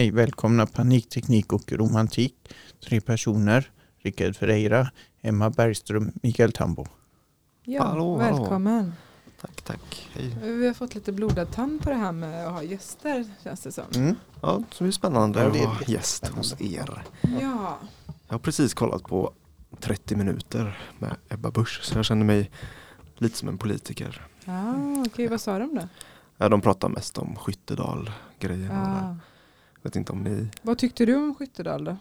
Hej, välkomna Panikteknik och romantik. Tre personer. Rickard Ferreira, Emma Bergström, Mikael Tambo. Ja, Hallå, hallå. välkommen. Tack, tack. Hej. Vi har fått lite blodad tand på det här med att ha gäster känns det som. Mm. Ja, så det är spännande att vara gäst hos er. Ja, Jag har precis kollat på 30 minuter med Ebba Busch så jag känner mig lite som en politiker. ah, okej vad sa de då? Ja, de pratar mest om Skyttedal-grejen. Ah. Vet inte om ni... Vad tyckte du om Skyttedal då?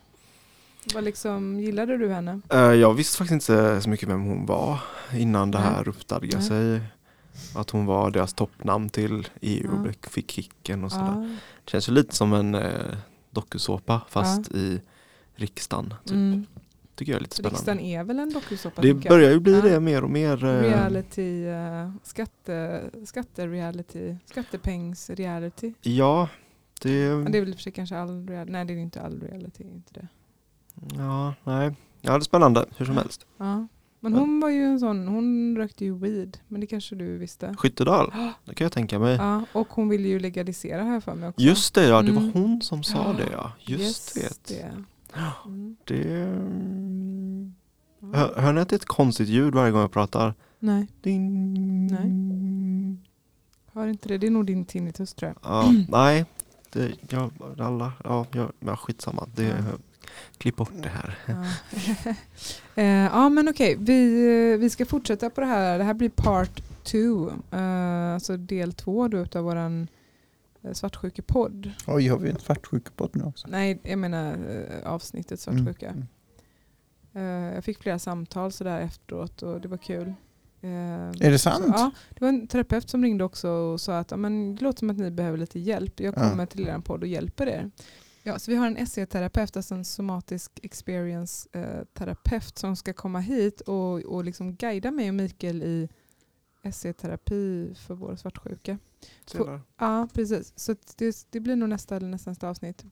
Vad liksom, gillade du henne? Eh, Jag visste faktiskt inte så mycket vem hon var innan det här uppstadgade Nej. sig. Att hon var deras toppnamn till EU och fick kicken och sådär. Ah. Det känns ju lite som en eh, dokusåpa fast i riksdagen. Typ. Mm. Tycker jag är lite spännande. Riksdagen är väl en dokusåpa? Det börjar ju bli det mer och mer. eh, Reality, uh, skatte, skatte-reality, skattepengs-reality. Ja, det, Men det är väl för sig kanske all reality, nej det är inte all reality, inte det. ja, nej. ja, det är spännande hur som helst. Ja. Men hon var ju en sån, hon rökte ju weed, men det kanske du visste. Skyttedal, det kan jag tänka mig. Ja, och hon ville ju legalisera här för mig också. Just det, ja, det var Mm. hon som sa det ja. Just, det. det. Mm. det. Hör, hör ni att det är ett konstigt ljud varje gång jag pratar? Nej, Ding. Nej. hör inte det. Det är nog din tinnitus tror jag. Ja, nej, det, ja, alla, ja, ja, ja, skitsamma. Det, Ja. Klipp bort det här. Ja, Eh, ja men okej, vi, eh, vi ska fortsätta på det här. Det här blir part two, eh, alltså del två då utav våran eh, svartsjukepodd. Oj, har vi en svartsjukepodd nu också? Nej, jag menar eh, avsnittet svartsjuka. Mm. Eh, jag fick flera samtal sådär efteråt och det var kul. Eh, Är det sant? Så, ja, det var en terapeut som ringde också och sa att ja, men det låter som att ni behöver lite hjälp. Jag Ja. kommer till er podd och hjälper er. Ja, så vi har en SE-terapeut, alltså en somatisk experience-terapeut som ska komma hit och, och liksom guida mig och Mikael i SE-terapi för vår svartsjuka. Ser Ja, precis. Så det, det blir nog nästa eller nästa, nästa avsnitt.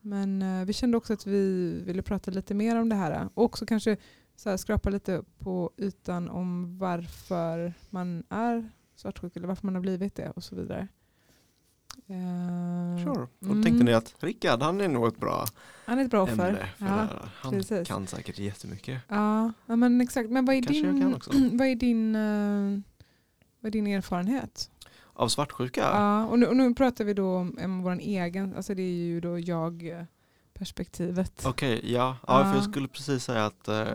Men eh, vi kände också att vi ville prata lite mer om det här. Och också kanske så här, skrapa lite på ytan om varför man är svartsjuk eller varför man har blivit det och så vidare. Eh, Sure. Och mm. tänkte ni att Rickard han är nog ett bra Han är ett bra offer. för Ja. Han precis. kan säkert jättemycket. Ja, ja, men exakt. Men vad är, Kanske jag din, vad är din, eh, vad är din erfarenhet? Av svartsjuka? Ja, och, nu, och nu pratar vi då om, om vår egen, alltså det är ju då jag-perspektivet. Okej, ja. ja. För Ja. jag skulle precis säga att eh,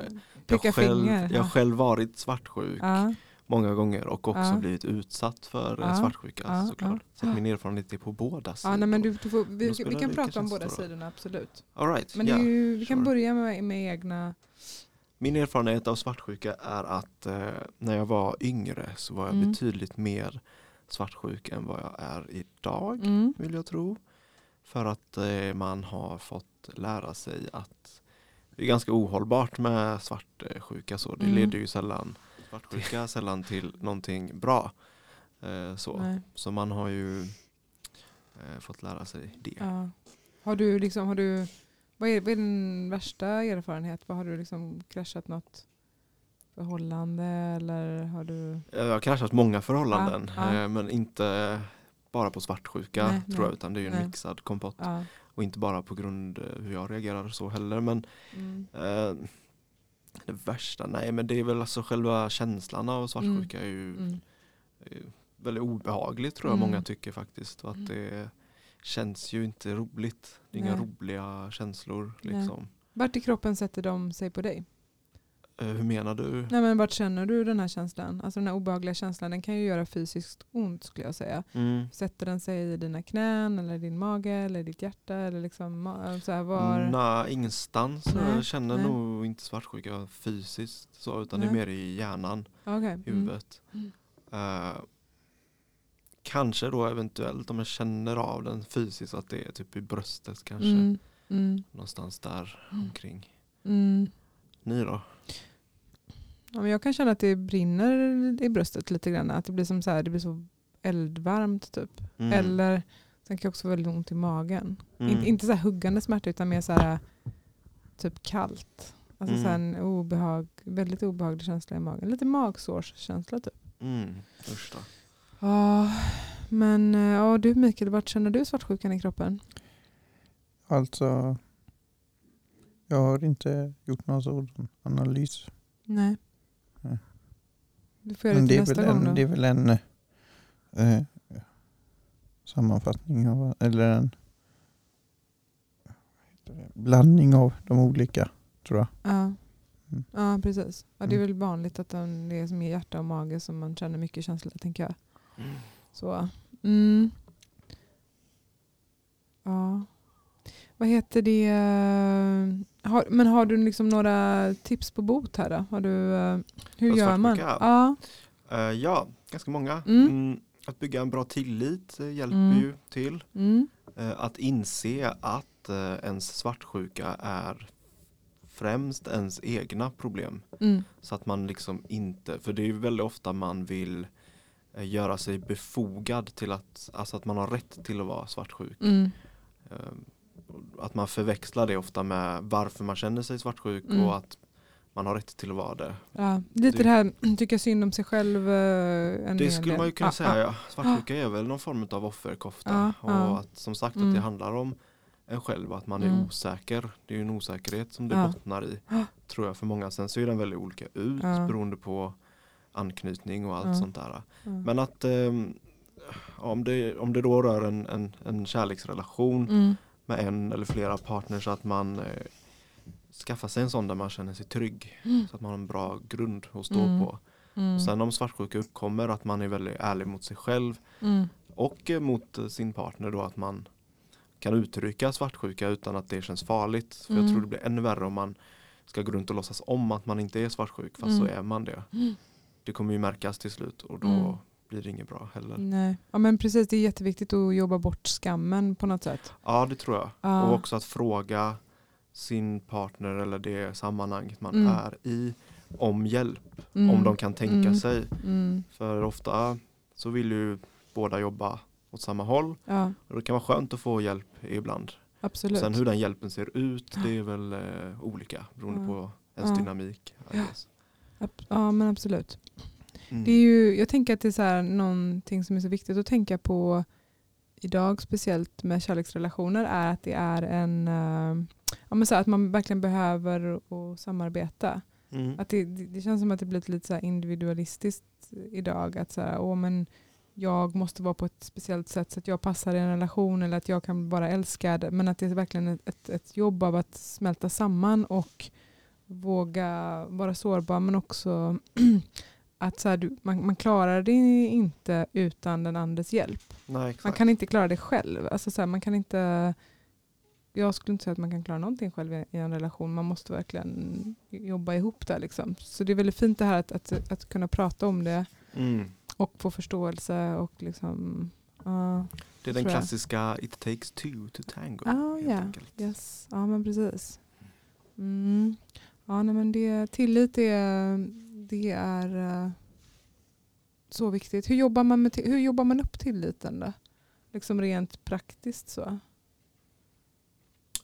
Peka jag, själv, finger. jag har ja. själv varit svartsjuk Ja, många gånger och också blivit utsatt för eh, svartsjuka såklart. Så min erfarenhet är på båda sidor. ja men du, du får, vi, spelar vi kan prata om båda sidorna, absolut. All right, Men är ju, vi kan sure. börja med, med egna... Min erfarenhet av svartsjuka är att eh, när jag var yngre så var jag Mm. betydligt mer svartsjuk än vad jag är idag. Mm. vill jag tro. För att eh, man har fått lära sig att det är ganska ohållbart med svartsjuka. Så det Mm. leder ju sällan, svartsjuka sällan till någonting bra. Eh, så. Nej, så man har ju eh, fått lära sig det. ja. Har du liksom, har du... Vad är, vad är din värsta erfarenhet? Vad har du liksom kraschat något förhållande eller har du... Jag har kraschat många förhållanden Ja, ja. eh, men inte bara på svartsjuka Nej, tror nej, jag utan det är ju en nej. mixad kompott. Ja. Och inte bara på grund eh, hur jag reagerar så heller men Mm. Eh, det värsta, nej men det är väl alltså själva känslan av svartsjuka är ju Mm. är ju väldigt obehagligt tror jag Mm. många tycker faktiskt. Och att Mm. det känns ju inte roligt. Det är inga roliga känslor liksom. Vart i kroppen sätter de sig på dig? Eh, hur menar du? Nej, men vart känner du den här känslan? Alltså den här obehagliga känslan, den kan ju göra fysiskt ont skulle jag säga. Mm. Sätter den sig i dina knän eller din mage eller ditt hjärta? Eller liksom, ma- så här, var... Nej, ingenstans. Nej, Jag känner nej. nog inte svartsjuka fysiskt så, utan det är Nej. mer i hjärnan, Okej, mm. huvudet. Mm. Eh, kanske då eventuellt om jag känner av den fysiskt att det är typ i bröstet kanske. Mm. Mm. Någonstans där Mm. omkring. Ni då? Ja, men jag kan känna att det brinner i bröstet lite grann. Att det blir som så här, det blir så eldvarmt typ. Mm. Eller sen kan jag också få väldigt ont i magen. Mm. In, inte så här huggande smärta utan mer så här typ kallt. Alltså Mm. så här en obehag, väldigt obehaglig känsla i magen. Lite magsårskänsla typ. Mm. Usch då. Ja, men ja, du Mikael, vart känner du svartsjukan i kroppen? Alltså, jag har inte gjort någon sådan analys. Nej. Du får göra det Men till det är, nästa väl gång en, då. det är väl en eh, sammanfattning av, eller en blandning av de olika tror jag. Ja. Mm. ja, precis. Ja, det är Mm. väl vanligt att den- det är som är hjärta och mage som man känner mycket känslor, tänker jag. Så. Mm. Ja. Vad heter det? Har, men har du liksom några tips på bot här då? Har du, eh, hur gör man? Ja. Eh, ja, ganska många. Mm. Mm, att bygga en bra tillit eh, hjälper Mm. ju till. Mm. Eh, att inse att eh, ens svartsjuka är främst ens egna problem. Mm. Så att man liksom inte, för det är ju väldigt ofta man vill göra sig befogad till att, alltså att man har rätt till att vara svartsjuk. Mm. Eh, Att man förväxlar det ofta med varför man känner sig svartsjuk Mm. och att man har rätt till att vara det. Ja. Lite Det- det här, tycka synd om sig själv. eh, Det skulle del. man ju kunna Ja, säga ja. ja. Svartsjuka är väl någon form av offerkofta. Och att som sagt Mm. att det handlar om en själv och att man är Mm. osäker. Det är ju en osäkerhet som det Ja. bottnar i. Tror jag för många. Sen ser den väldigt olika ut Ja. beroende på anknytning och allt sånt där. Men att ehm, om, det, om det då rör en, en, en kärleksrelation Mm. Med en eller flera partners att man eh, skaffar sig en sån där man känner sig trygg. Mm. Så att man har en bra grund att stå Mm. på. Mm. Sen om svartsjuka uppkommer att man är väldigt ärlig mot sig själv Mm. och eh, mot eh, sin partner då att man kan uttrycka svartsjuka utan att det känns farligt. För Mm. jag tror det blir ännu värre om man ska gå runt och låtsas om att man inte är svartsjuk fast Mm. så är man det. Mm. Det kommer ju märkas till slut och då Mm. Blir det inget bra heller. Nej. Ja, men precis, det är jätteviktigt att jobba bort skammen på något sätt. Ja det tror jag. Ja. Och också att fråga sin partner eller det sammanhanget man Mm. är i om hjälp. Mm. Om de kan tänka Mm. sig. Mm. För ofta så vill ju båda jobba åt samma håll. Ja, Och det kan vara skönt att få hjälp ibland. absolut. Sen hur den hjälpen ser ut det är väl eh, olika beroende Ja. på ens dynamik. Ja. Ja, men absolut. Mm. Det är ju, jag tänker att det är så här, någonting som är så viktigt att tänka på idag, speciellt med kärleksrelationer, är att det är en eh, ja, men så här, att man verkligen behöver och samarbeta. Mm. Att det, det känns som att det blivit lite så individualistiskt idag. Att så här, åh, men jag måste vara på ett speciellt sätt så att jag passar i en relation eller att jag kan vara älskad. Men att det är verkligen ett, ett, ett jobb av att smälta samman och våga vara sårbar men också att så här, du, man, man klarar det inte utan den andres hjälp. Nej. Man kan inte klara det själv. Alltså så här, man kan inte, jag skulle inte säga att man kan klara någonting själv i, i en relation. Man måste verkligen jobba ihop där. Liksom. Så det är väldigt fint det här att, att, att kunna prata om det mm. och få förståelse. och liksom, ja, Det är den klassiska It takes two to tango. Ah, helt enkelt. yes. ja men precis. Mm. Ja, nej, men det, tillit är, det är eh, så viktigt. Hur jobbar man, med, hur jobbar man upp tilliten då? Liksom rent praktiskt så.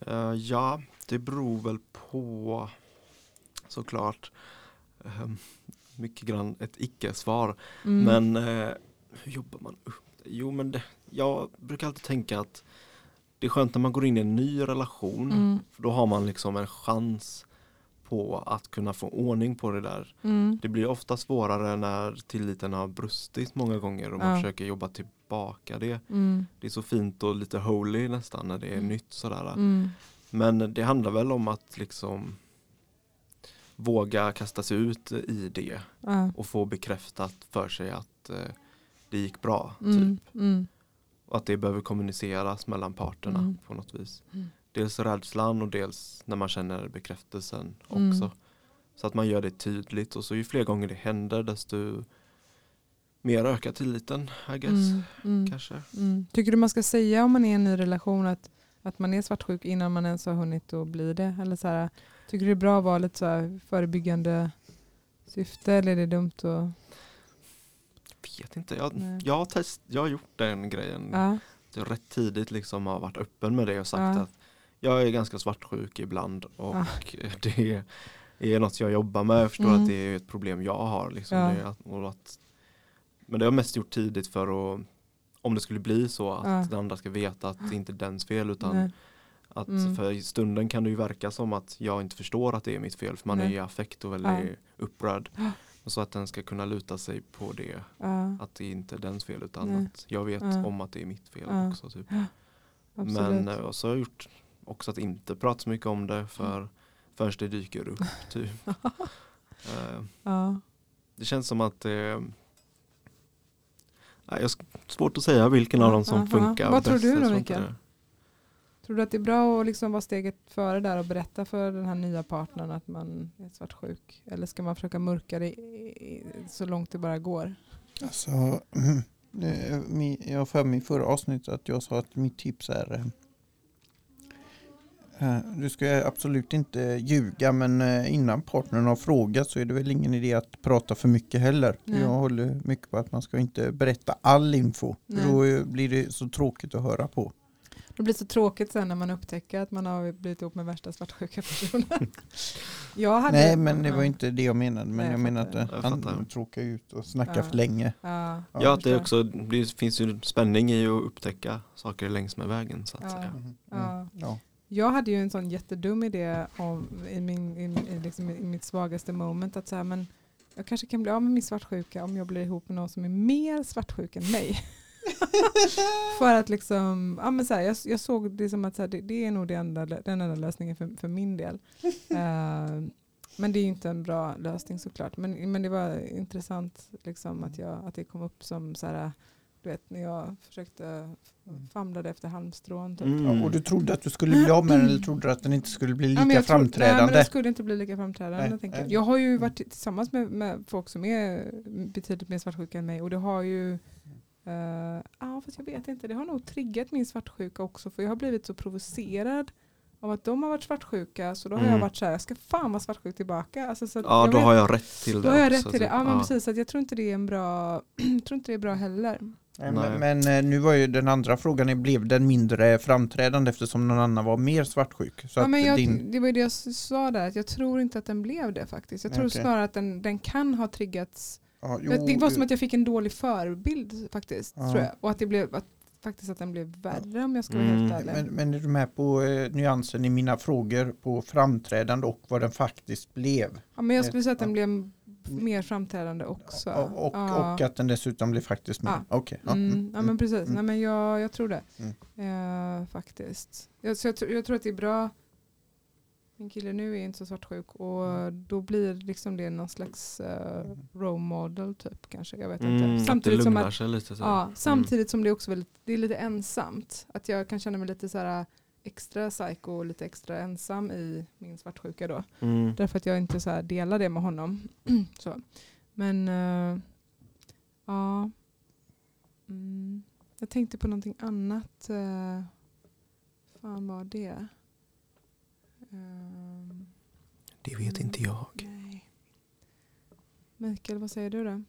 Eh, ja, det beror väl på såklart ehm, mycket grann ett icke-svar. Mm. Men eh, hur jobbar man upp? Jo men det, jag brukar alltid tänka att det är skönt när man går in i en ny relation. Mm. För då har man liksom en chans på att kunna få ordning på det där. Mm. Det blir ofta svårare när tilliten har brustit många gånger och man Ja. försöker jobba tillbaka det. Mm. Det är så fint och lite holy nästan när det är Mm. nytt sådär. Mm. Men det handlar väl om att liksom våga kasta sig ut i det Ja. och få bekräftat för sig att eh, det gick bra. Mm. Typ. Mm. Och att det behöver kommuniceras mellan parterna Mm. på något vis. Mm. Dels rädslan och dels när man känner bekräftelsen Mm. också. Så att man gör det tydligt och så ju fler gånger det händer desto mer ökar tilliten I guess. Mm. Mm. Kanske. Mm. Tycker du man ska säga om man är i en ny relation att, att man är svartsjuk innan man ens har hunnit att bli det? Eller så här, tycker du det är bra att vara lite så här förebyggande syfte eller är det dumt att... Vet inte. Jag, jag, har test, jag har gjort den grejen. Ja. Rätt tidigt liksom har varit öppen med det och sagt Ja. att jag är ganska svartsjuk ibland och Ja. det är något jag jobbar med. Jag förstår Mm. att det är ett problem jag har. Liksom. Ja. Det att, men det har jag mest gjort tidigt för att om det skulle bli så att Ja. den andra ska veta att det inte är dens fel utan Nej. Att Mm. För i stunden kan det ju verka som att jag inte förstår att det är mitt fel för man Nej. är i affekt och väldigt Ja. upprörd. Och så att den ska kunna luta sig på det. Att det inte är dens fel utan Nej. att jag vet om att det är mitt fel också. Typ. Men eh, så har jag gjort också att inte prata så mycket om det för förrän det dyker upp. Typ. Eh, ja. Det känns som att det Nej, jag har svårt att säga vilken av dem som Aha. funkar Vad tror du då, Mikael? det. Tror du att det är bra att liksom vara steget före där och berätta för den här nya partnern att man är svartsjuk? Eller ska man försöka mörka det i- i- så långt det bara går? Alltså, jag har för mig i förra avsnittet att jag sa att mitt tips är eh, du ska absolut inte ljuga men eh, innan partnern har frågat så är det väl ingen idé att prata för mycket heller. Nej. Jag håller mycket på att man ska inte berätta all info. Nej. Då eh, blir det så tråkigt att höra på. Det blir så tråkigt sen när man upptäcker att man har blivit ihop med värsta svartsjuka personen. jag hade, Nej men det var inte det jag menade. Men Nej, jag jag menar att Jag han tråkar ut och snackar Ja. för länge. Ja, Ja, Ja, att det också det finns ju spänning i att upptäcka saker längs med vägen så att Ja. säga. Mm. Ja. Ja. Jag hade ju en sån jättedum idé om, i, min, i, liksom, i mitt svagaste moment att så här, men jag kanske kan bli av med min svartsjuka om jag blir ihop med någon som är mer svartsjuk än mig. för att liksom, ja men så här, jag, jag såg det som att så här, det, det är nog det enda, den enda lösningen för, för min del. Eh, men det är ju inte en bra lösning såklart. Men, men det var intressant liksom, att, jag, att det kom upp som så här, vet när jag försökte famlade efter halmstrån. Typ. Mm. Ja, och du trodde att du skulle bli av med den eller trodde du att den inte skulle bli lika Ja, men jag tror- Nej, men framträdande? den skulle inte bli lika framträdande. Nej, tänker jag. jag har ju varit tillsammans med, med folk som är betydligt mer svartsjuka än mig och det har ju eh, Ja fast jag vet inte, det har nog triggat min svartsjuka också för jag har blivit så provocerad av att de har varit svartsjuka så då har jag Mm. varit så här, jag ska fan vara svartsjuk tillbaka. Alltså, så Ja, då vet- har jag rätt till det då har jag rätt till det. typ. Ja men precis, så att jag tror inte det är en bra, tror inte det är bra heller. Nej. men, men eh, nu var ju den andra frågan, blev den mindre framträdande eftersom någon annan var mer svartsjuk? Så Ja, att men jag, din, Det var ju det jag sa där, att jag tror inte att den blev det faktiskt. Jag tror Okej. snarare att den, den kan ha triggats ja, Jag- det var jo, som att jag fick en dålig förebild faktiskt. Ja. Tror jag. Och att det blev att, faktiskt att den blev värre om jag ska vara Mm. helt ärlig. men, men är du med på eh, nyansen i mina frågor på framträdande och vad den faktiskt blev? ja, men jag skulle säga att den blev mer framträdande också. Och, och, ja. och att den dessutom blev faktiskt mer? Ja. Okej. ja, Mm, mm, ja men precis, mm. Nej, men jag, jag tror det. Mm. Eh, faktiskt. Jag, så jag, tror- jag tror att det är bra. Min kille nu är inte så svartsjuk och då blir liksom det någon slags uh, role model typ kanske. Jag vet Mm, inte. att det Samtidigt som att lite. Så. Ja, samtidigt som det är också väldigt, det är lite ensamt. Att jag kan känna mig lite så här extra psycho och lite extra ensam i min svartsjuka då. Mm. Därför att jag inte så här delar det med honom. så. Men eh, ja. Mm. Jag tänkte på någonting annat. Uh, fan var det? Ehm, Det vet inte jag. nej. Mikael, vad säger du då?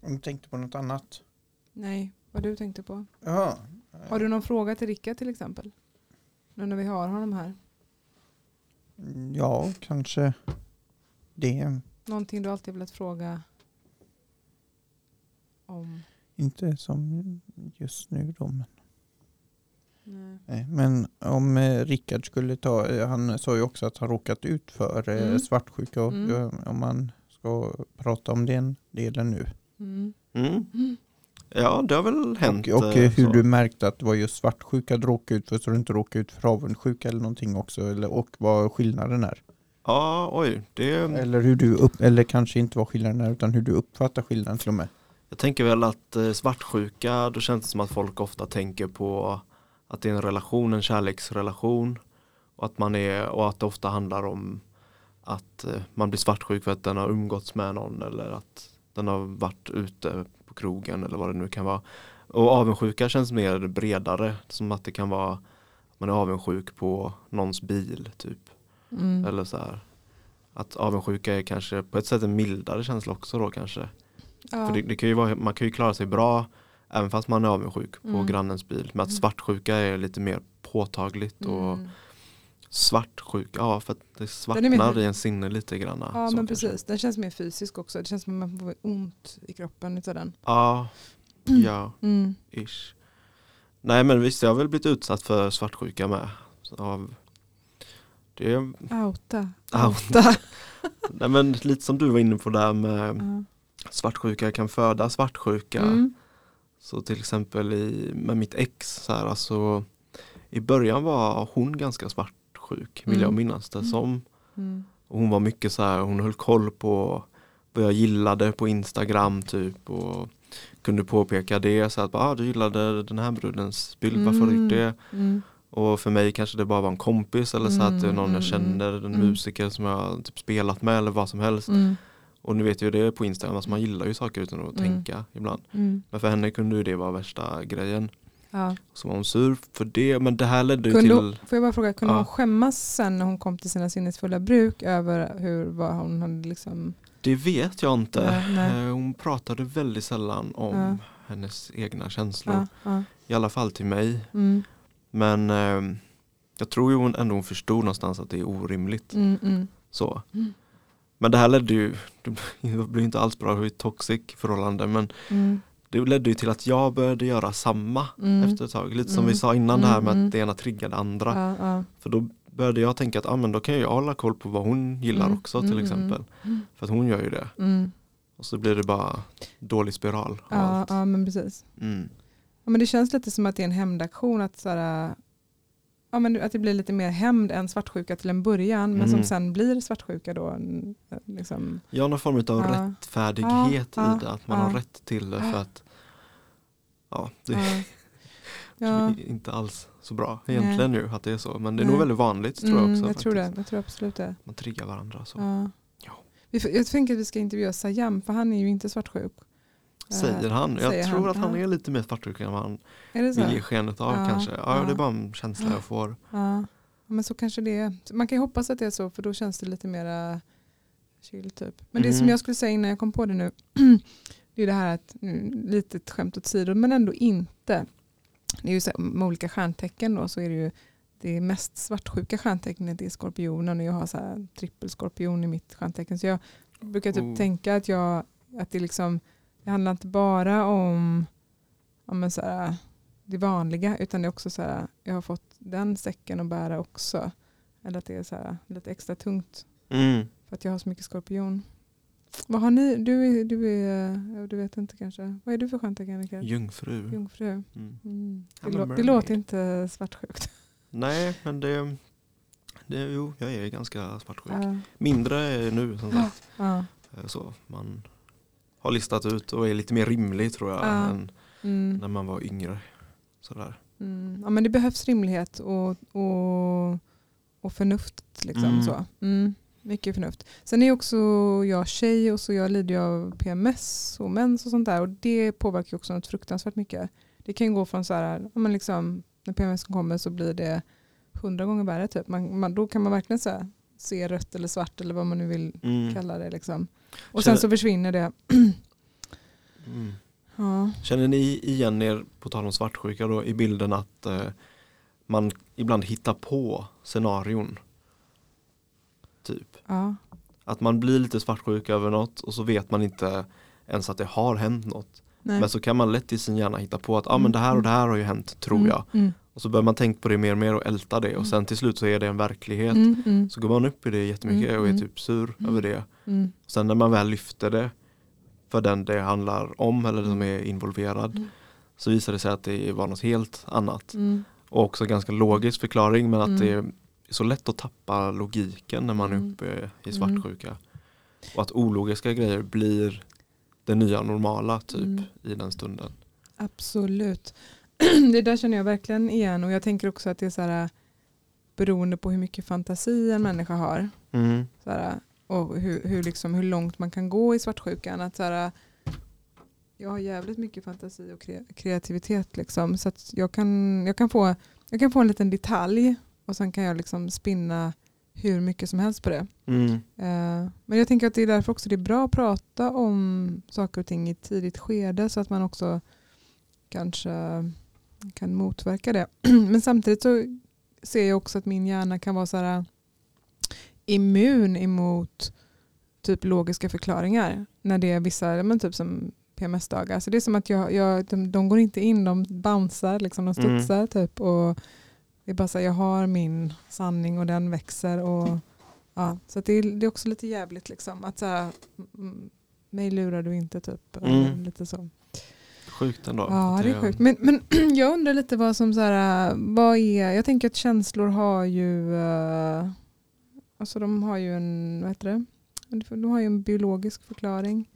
Om du tänkte på något annat? Nej, vad du tänkte på? Ja. Har du någon fråga till Rickard till exempel? Nu när vi har honom här. Ja, kanske det. Någonting du alltid velat fråga om? Inte som just nu då. Men, Nej. nej. men om eh, Rickard skulle ta, eh, han sa ju också att han råkat ut för eh, Mm. svartsjuka. Och, Mm. eh, om man ska prata om den delen nu. Mm. Mm. Ja, det har väl hänt. Och, och eh, hur så. du märkte att det var just svartsjuka du råkade ut för så du inte råkade ut för avundsjuka eller någonting också. Eller, och vad skillnaden är. Ja, oj. Det, Eller hur du upp, eller kanske inte vad skillnaden är utan hur du uppfattar skillnaden till och med. jag tänker väl att eh, svartsjuka, då känns det som att folk ofta tänker på att det är en relation, en kärleksrelation. Och att, man är, och att det ofta handlar om att eh, man blir svartsjuk för att den har umgåtts med någon eller att den har varit ute på krogen eller vad det nu kan vara. Och avundsjuka känns mer bredare, som att det kan vara att man är avundsjuk på någons bil typ. Mm. Eller så här. Att avundsjuka är kanske på ett sätt en mildare känsla också då kanske. Ja. För det, det kan ju vara, man kan ju klara sig bra även fast man är avundsjuk på Mm. grannens bil. Men att Mm. svartsjuka är lite mer påtagligt och Mm. Svartsjuk, ja för att det svartnar i en sinne lite grann. Ja men kanske. precis, den känns mer fysisk också. Det känns som att man får ont i kroppen utav den. Ja, ja, Mm. ish. Nej men visst jag har väl blivit utsatt för svartsjuka med. Av, det Outa. Outa. nej men lite som du var inne på där med Ja. svartsjuka kan föda svartsjuka. Mm. Så till exempel i, med mitt ex, så här, alltså, i början var hon ganska svartsjuk vill jag Mm. minnas det som. Mm. Och hon var mycket så här, hon höll koll på vad jag gillade på Instagram typ och kunde påpeka det så att ah, du gillade den här brudens bild, varför har du det? Mm. Och för mig kanske det bara var en kompis eller så att det är någon Mm, jag känner, en mm. musiker som jag typ spelat med eller vad som helst. Mm. Och nu vet jag ju det på Instagram, alltså man gillar ju saker utan att Mm. tänka ibland. Mm. Men för henne kunde ju det vara värsta grejen. Ja. Så var hon sur för det, men det här ledde Kunde, till får jag bara fråga, kunde Ja. hon skämmas sen när hon kom till sina sinnesfulla bruk över hur vad hon hade liksom Det vet jag inte. Nej, nej. Eh, Hon pratade väldigt sällan om Ja. hennes egna känslor. I alla fall till mig. Mm, Men eh, jag tror ju hon ändå hon förstod någonstans att det är orimligt. mm, mm, Så. Mm. Men det här ledde ju, det blev inte alls bra, det var ett toxic förhållande. Men mm, det ledde ju till att jag började göra samma mm. efter ett tag. Lite som Mm. vi sa innan det här med Mm, att det ena triggade andra. Ja, ja. För då började jag tänka att ah, men då kan jag hålla koll på vad hon gillar Mm, också till mm, exempel. mm. För att hon gör ju det. Mm. Och så blir det bara dålig spiral Ja, ja, men precis. Mm. Ja, men det känns lite som att det är en hämndaktion. Att, så här, ja, men att det blir lite mer hämnd än svartsjuka till en början. Men som Mm. sen blir svartsjuka då. mm, Liksom. Ja, någon form av Ja. rättfärdighet Ja, i det. Att man ja. har rätt till det för att ja, det Ja. Ja. är inte alls så bra egentligen ju att det är så. Men det är nog Nej. väldigt vanligt tror jag Mm, också. jag tror det. faktiskt. Jag tror absolut det. Man triggar varandra så. Jag tänker att vi ska intervjua Sayam för han är ju inte svartsjuk. Säger han. Jag säger tror han. att han är lite mer svartsjuk än vad han det vill ge skenet av Ja, kanske. Ja, ja. det är bara en känsla jag får. Ja. Men så kanske det är. Man kan ju hoppas att det är så för då känns det lite mera chill typ. Men det Mm. som jag skulle säga innan jag kom på det nu. det är det här att, mm, lite ett skämt åt sidan men ändå inte. Det är ju så här, med olika stjärntecken då så är det ju det mest svartsjuka stjärntecknet är skorpionen och jag har så här trippelskorpion i mitt stjärntecken. Så jag brukar typ Oh. tänka att jag att det liksom det handlar inte bara om men så här, det vanliga utan det är också så här jag har fått den säcken att bära också. Eller att det är så här, lite extra tungt Mm. för att jag har så mycket skorpion. Vad har ni? Du är, du är du vet inte kanske. Vad är du för stjärntecken Rickard? Jungfru. Jungfru. Mm. Mm. Det, lå- det låter inte svartsjukt. Nej, men det, det, jo, jag är ganska svartsjuk. Ja. Mindre nu som sagt. Eh, Så man har listat ut och är lite mer rimlig tror jag Ja. än Mm. när man var yngre. Sådär. Mm. Ja, men det behövs rimlighet och, och, och förnuft. Liksom, Mm. så. Mm. Mycket förnuft. Sen är också jag tjej och så jag lider av PMS och mens och sånt där. Och det påverkar också något fruktansvärt mycket. Det kan gå från så här, men liksom, när PMS kommer så blir det hundra gånger värre. Typ. Man, man, då kan man verkligen här, se rött eller svart eller vad man nu vill Mm. kalla det. Liksom. Och Känner- sen så försvinner det. Mm. Ja. Känner ni igen er, på tal om svartsjuka då, i bilden att eh, man ibland hittar på scenarion? Typ. Ja. Att man blir lite svartsjuk över något och så vet man inte ens att det har hänt något. Nej. Men så kan man lätt i sin hjärna hitta på att ah, Mm, men det här och mm. det här har ju hänt, tror Mm, jag. Mm. Och så börjar man tänka på det mer och mer och älta det Mm. och sen till slut så är det en verklighet. Mm, mm, Så går man upp i det jättemycket Mm, och är mm. typ sur Mm. över det. mm, Sen när man väl lyfter det för den det handlar om eller som Mm. är involverad Mm. så visar det sig att det var något helt annat. mm. Och också ganska logisk förklaring men att Mm. det är så lätt att tappa logiken när man är Mm. uppe i svartsjuka. Och att ologiska grejer blir det nya normala typ Mm. i den stunden. Absolut. Det där känner jag verkligen igen och jag tänker också att det är så här beroende på hur mycket fantasi en människa har. Mm. Så här, och hur, hur, liksom, hur långt man kan gå i svartsjukan. Att så här, jag har jävligt mycket fantasi och kre- kreativitet. Liksom, så att jag, kan, jag, kan få, jag kan få en liten detalj och sen kan jag liksom spinna hur mycket som helst på det. Mm. Eh, Men jag tänker att det är därför också det är bra att prata om saker och ting i tidigt skede så att man också kanske kan motverka det. Men samtidigt så ser jag också att min hjärna kan vara så här immun emot typ logiska förklaringar. När det är vissa, men typ som PMS-dagar. Så det är som att jag, jag, de, de går inte in, de bouncear, liksom, de Mm. studsar typ. Och det är bara så här, jag har min sanning och den växer. Och, ja, så det, är, det är också lite jävligt liksom. Att så här, mm, mig lurar du inte typ. Mm. Lite så. Sjukt ändå. Ja, det är sjukt. Men, men jag undrar lite vad som så här, vad är, jag tänker att känslor har ju, eh, alltså de har ju en, vad heter det? De har ju en biologisk förklaring.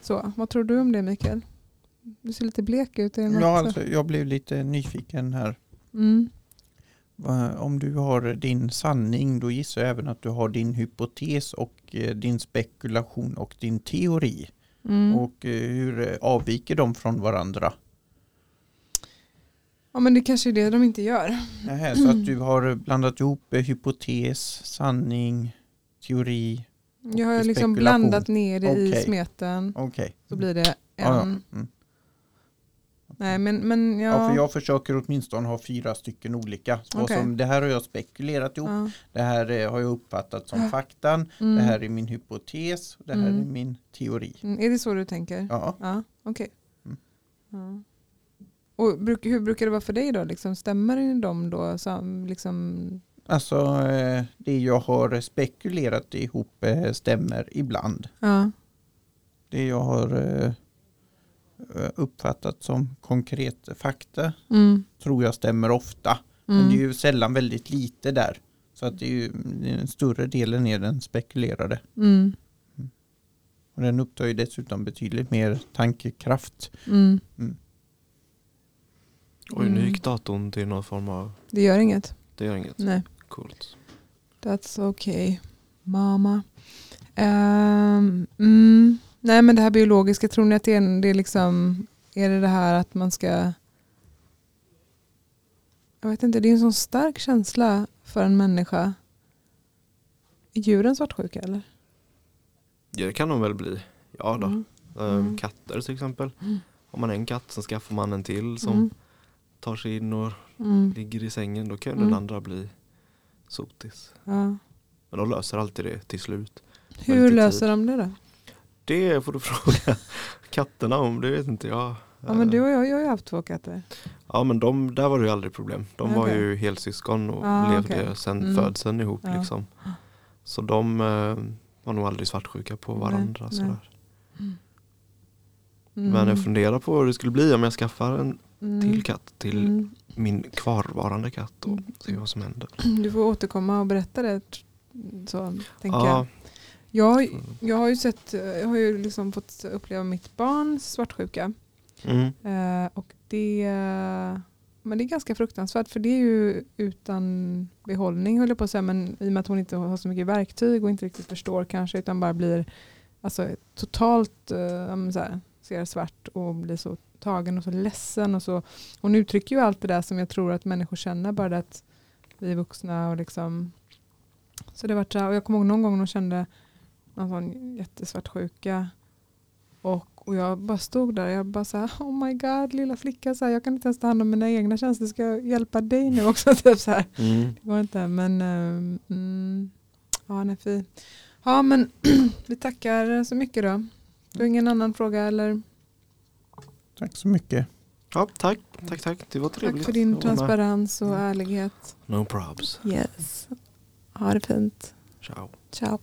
Så, vad tror du om det Mikael? Du ser lite blek ut. Är det något Ja, så- alltså, jag blev lite nyfiken här. mm. Om du har din sanning, då gissar jag även att du har din hypotes och eh, din spekulation och din teori. Mm. Och eh, hur eh, avviker de från varandra? Ja men det kanske är det de inte gör. Nähä, så att du har blandat ihop eh, hypotes, sanning, teori. Jag har liksom spekulation. blandat ner det i Okej. smeten. Okej. Så blir det en. Ja, ja. Mm. Nej men, men ja. Ja, för jag försöker åtminstone ha fyra stycken olika. Så Okej. som, det här har jag spekulerat ihop. ja. Det här eh, har jag uppfattat som faktan. Mm. Det här är min hypotes. Det här Mm. är min teori. Mm, Är det så du tänker? Ja. Ja, okej. Mm. Ja. Och bruk, hur brukar det vara för dig då? Liksom, stämmer de då? Som, liksom, Alltså eh, det jag har spekulerat ihop eh, stämmer ibland. ja. Det jag har uppfattat som konkret fakta Mm. tror jag stämmer ofta. Mm. Men det är ju sällan väldigt lite där. Så att det är ju, den större delen är den spekulerade. Mm. Och den upptar ju dessutom betydligt mer tankekraft. Mm. Oj, nu Mm. gick datorn till någon form av... Det gör inget. Det gör inget. Nej, Coolt. that's okay. Mamma. Ehm, mm. Nej men det här biologiska, tror ni att det är, det är liksom, är det det här att man ska jag vet inte, det är en sån stark känsla för en människa. Är djuren svartsjuka eller? Ja, det kan de väl bli. Ja då. Mm. Ehm, Mm. Katter till exempel. Mm. Om man är en katt så skaffar man en till som Mm. tar sig in och Mm. ligger i sängen. Då kan Mm. den andra bli sotis. Ja. Men de löser alltid det till slut. Hur löser tid. de det då? Det får du fråga katterna om, det vet inte jag. Ja men du och jag, jag har ju haft två katter. Ja men de, där var det ju aldrig problem. De var Okej. ju helsyskon och Ah, levde okej. sedan Mm. födseln ihop Ja. liksom. Så de eh, var nog aldrig svartsjuka på varandra. nej. Sådär. Mm. Men jag funderar på hur det skulle bli om jag skaffar en Mm. till katt till Mm. min kvarvarande katt och Mm. se vad som händer. Du får återkomma och berätta det. Så, tänker. Ja, Jag, jag har ju sett, jag har ju liksom fått uppleva mitt barns svartsjuka. mm, Eh, och det, men det är ganska fruktansvärt för det är ju utan behållning höll jag på att säga. Men i och med att hon inte har så mycket verktyg och inte riktigt förstår kanske utan bara blir alltså, totalt eh, så här, ser svart och blir så tagen och så ledsen. Och så. Hon uttrycker ju allt det där som jag tror att människor känner bara att vi är vuxna och liksom så det var och jag kommer ihåg någon gång hon kände någon sån jättesvartsjuka och, och jag bara stod där och jag bara så här, oh my god lilla flicka, så här, jag kan inte ens ta hand om mina egna känslor, ska jag hjälpa dig nu också? typ så här. mm. Det går inte, men ehm, mm, ja, han är fin. Ja, men vi tackar så mycket då. Du har ingen annan fråga eller? Tack så mycket. ja, tack, tack, tack. Det var trevligt. Tack för din transparens och Mm. ärlighet. No probs. Yes. Ha det fint. Ciao. Ciao.